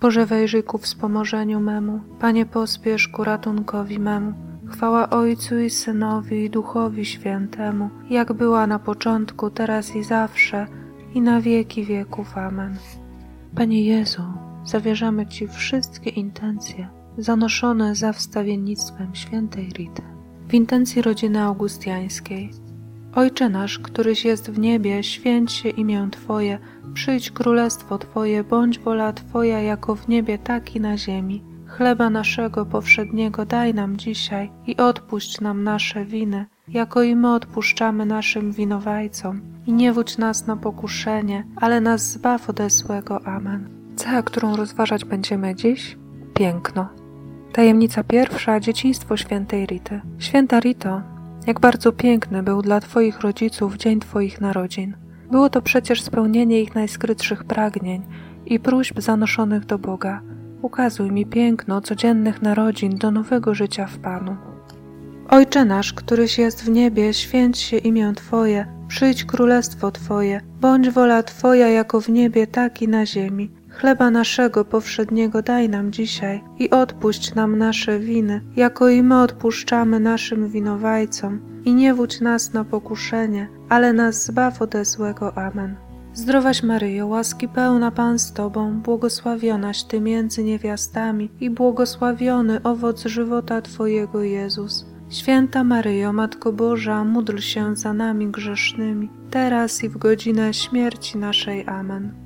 Boże wejrzyj ku wspomożeniu memu, Panie pospiesz ku ratunkowi memu. Chwała Ojcu i Synowi i Duchowi Świętemu, jak była na początku, teraz i zawsze, i na wieki wieków. Amen. Panie Jezu, zawierzamy Ci wszystkie intencje zanoszone za wstawiennictwem świętej Rity. W intencji rodziny augustiańskiej. Ojcze nasz, któryś jest w niebie, święć się imię Twoje, przyjdź królestwo Twoje, bądź wola Twoja jako w niebie, tak i na ziemi. Chleba naszego powszedniego daj nam dzisiaj i odpuść nam nasze winy, jako i my odpuszczamy naszym winowajcom. I nie wódź nas na pokuszenie, ale nas zbaw ode złego. Amen. Cecha, którą rozważać będziemy dziś? Piękno. Tajemnica pierwsza dzieciństwo świętej Rity. Święta Rito, jak bardzo piękny był dla Twoich rodziców dzień Twoich narodzin. Było to przecież spełnienie ich najskrytszych pragnień i próśb zanoszonych do Boga. Ukazuj mi piękno codziennych narodzin do nowego życia w Panu. Ojcze nasz, któryś jest w niebie, święć się imię Twoje, przyjdź królestwo Twoje, bądź wola Twoja jako w niebie, tak i na ziemi. Chleba naszego powszedniego daj nam dzisiaj i odpuść nam nasze winy, jako i my odpuszczamy naszym winowajcom. I nie wódź nas na pokuszenie, ale nas zbaw ode złego. Amen. Zdrowaś Maryjo, łaski pełna Pan z Tobą, błogosławionaś Ty między niewiastami i błogosławiony owoc żywota Twojego Jezus. Święta Maryjo, Matko Boża, módl się za nami grzesznymi, teraz i w godzinę śmierci naszej. Amen.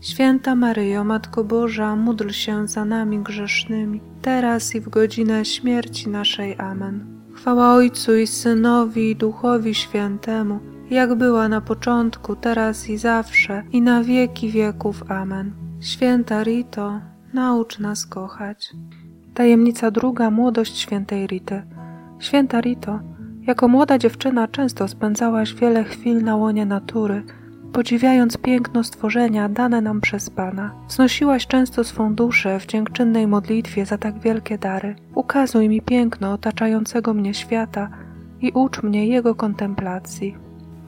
Święta Maryjo, Matko Boża, módl się za nami grzesznymi, teraz i w godzinę śmierci naszej. Amen. Chwała Ojcu i Synowi i Duchowi Świętemu, jak była na początku, teraz i zawsze, i na wieki wieków. Amen. Święta Rito, naucz nas kochać. Tajemnica druga młodość świętej Rity. Święta Rito, jako młoda dziewczyna często spędzałaś wiele chwil na łonie natury, podziwiając piękno stworzenia dane nam przez Pana. Wznosiłaś często swą duszę w dziękczynnej modlitwie za tak wielkie dary. Ukazuj mi piękno otaczającego mnie świata i ucz mnie jego kontemplacji.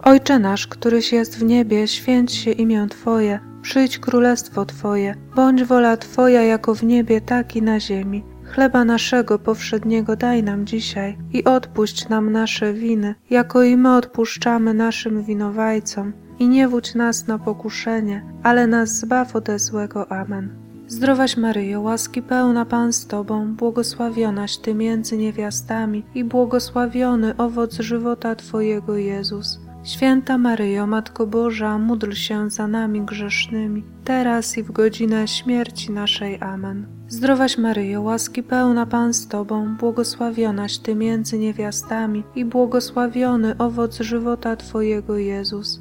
Ojcze nasz, któryś jest w niebie, święć się imię Twoje, przyjdź królestwo Twoje, bądź wola Twoja jako w niebie, tak i na ziemi. Chleba naszego powszedniego daj nam dzisiaj i odpuść nam nasze winy, jako i my odpuszczamy naszym winowajcom. I nie wódź nas na pokuszenie, ale nas zbaw ode złego. Amen. Zdrowaś Maryjo, łaski pełna Pan z Tobą, błogosławionaś Ty między niewiastami i błogosławiony owoc żywota Twojego Jezus. Święta Maryjo, Matko Boża, módl się za nami grzesznymi, teraz i w godzinę śmierci naszej. Amen. Zdrowaś Maryjo, łaski pełna Pan z Tobą, błogosławionaś Ty między niewiastami i błogosławiony owoc żywota Twojego Jezus.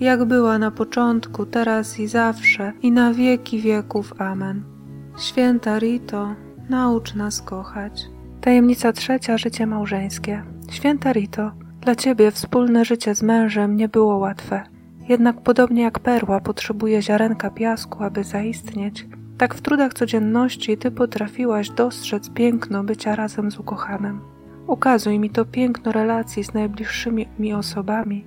jak była na początku, teraz i zawsze, i na wieki wieków. Amen. Święta Rito, naucz nas kochać. Tajemnica trzecia życie małżeńskie. Święta Rito, dla Ciebie wspólne życie z mężem nie było łatwe. Jednak podobnie jak perła potrzebuje ziarenka piasku, aby zaistnieć, tak w trudach codzienności Ty potrafiłaś dostrzec piękno bycia razem z ukochanym. Ukazuj mi to piękno relacji z najbliższymi mi osobami,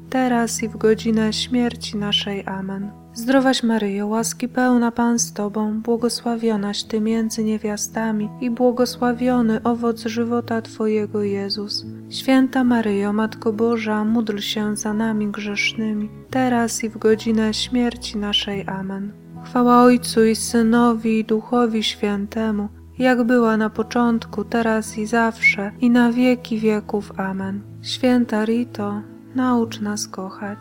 teraz i w godzinę śmierci naszej. Amen. Zdrowaś Maryjo, łaski pełna Pan z Tobą, błogosławionaś Ty między niewiastami i błogosławiony owoc żywota Twojego Jezus. Święta Maryjo, Matko Boża, módl się za nami grzesznymi, teraz i w godzinę śmierci naszej. Amen. Chwała Ojcu i Synowi i Duchowi Świętemu, jak była na początku, teraz i zawsze, i na wieki wieków. Amen. Święta Rito, naucz nas kochać.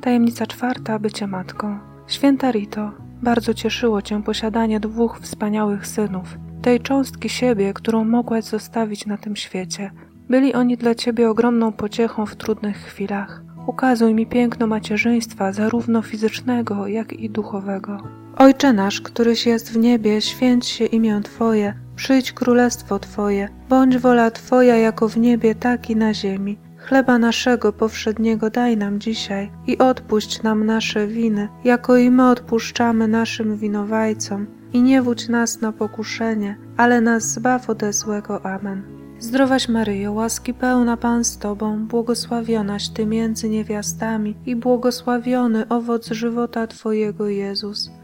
Tajemnica czwarta bycie matką. Święta Rito, bardzo cieszyło cię posiadanie dwóch wspaniałych synów, tej cząstki siebie, którą mogłaś zostawić na tym świecie. Byli oni dla ciebie ogromną pociechą w trudnych chwilach. Ukazuj mi piękno macierzyństwa, zarówno fizycznego, jak i duchowego. Ojcze nasz, któryś jest w niebie, święć się imię Twoje, przyjdź królestwo Twoje, bądź wola Twoja jako w niebie, tak i na ziemi. Chleba naszego powszedniego daj nam dzisiaj i odpuść nam nasze winy, jako i my odpuszczamy naszym winowajcom. I nie wódź nas na pokuszenie, ale nas zbaw ode złego. Amen. Zdrowaś Maryjo, łaski pełna Pan z Tobą, błogosławionaś Ty między niewiastami i błogosławiony owoc żywota Twojego Jezus.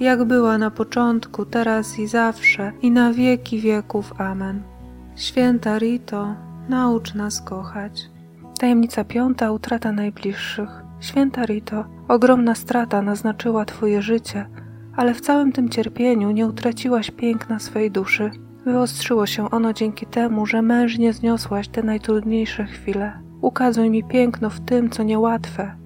jak była na początku, teraz i zawsze, i na wieki wieków. Amen. Święta Rito, naucz nas kochać. Tajemnica piąta utrata najbliższych. Święta Rito, ogromna strata naznaczyła Twoje życie, ale w całym tym cierpieniu nie utraciłaś piękna swej duszy. Wyostrzyło się ono dzięki temu, że mężnie zniosłaś te najtrudniejsze chwile. Ukazuj mi piękno w tym, co niełatwe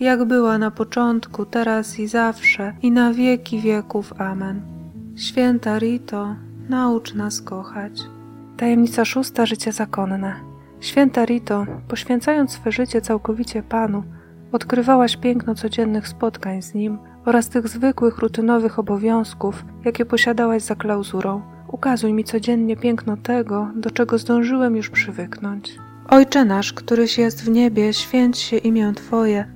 jak była na początku, teraz i zawsze, i na wieki wieków. Amen. Święta Rito, naucz nas kochać. Tajemnica szósta życie zakonne. Święta Rito, poświęcając swe życie całkowicie Panu, odkrywałaś piękno codziennych spotkań z Nim oraz tych zwykłych, rutynowych obowiązków, jakie posiadałaś za klauzurą. Ukazuj mi codziennie piękno tego, do czego zdążyłem już przywyknąć. Ojcze nasz, któryś jest w niebie, święć się imię Twoje,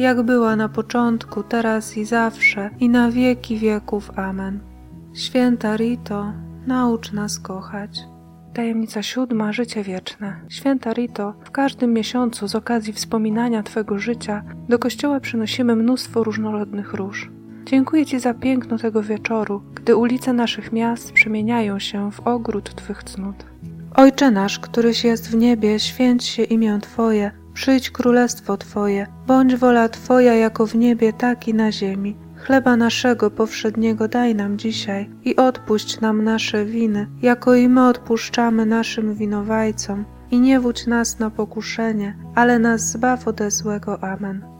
jak była na początku, teraz i zawsze, i na wieki wieków. Amen. Święta Rito, naucz nas kochać. Tajemnica siódma Życie wieczne. Święta Rito, w każdym miesiącu z okazji wspominania Twego życia do kościoła przynosimy mnóstwo różnorodnych róż. Dziękuję Ci za piękno tego wieczoru, gdy ulice naszych miast przemieniają się w ogród Twych cnót. Ojcze nasz, któryś jest w niebie, święć się imię Twoje, przyjdź królestwo Twoje, bądź wola Twoja jako w niebie, tak i na ziemi. Chleba naszego powszedniego daj nam dzisiaj i odpuść nam nasze winy, jako i my odpuszczamy naszym winowajcom. I nie wódź nas na pokuszenie, ale nas zbaw ode złego. Amen.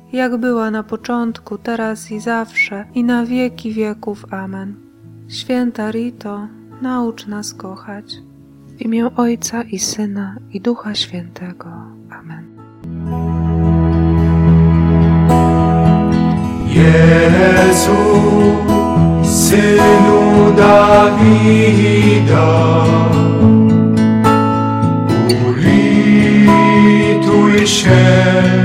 jak była na początku, teraz i zawsze, i na wieki wieków. Amen. Święta Rito, naucz nas kochać. W imię Ojca i Syna i Ducha Świętego. Amen. Jezu, Synu Dawida, ulituj się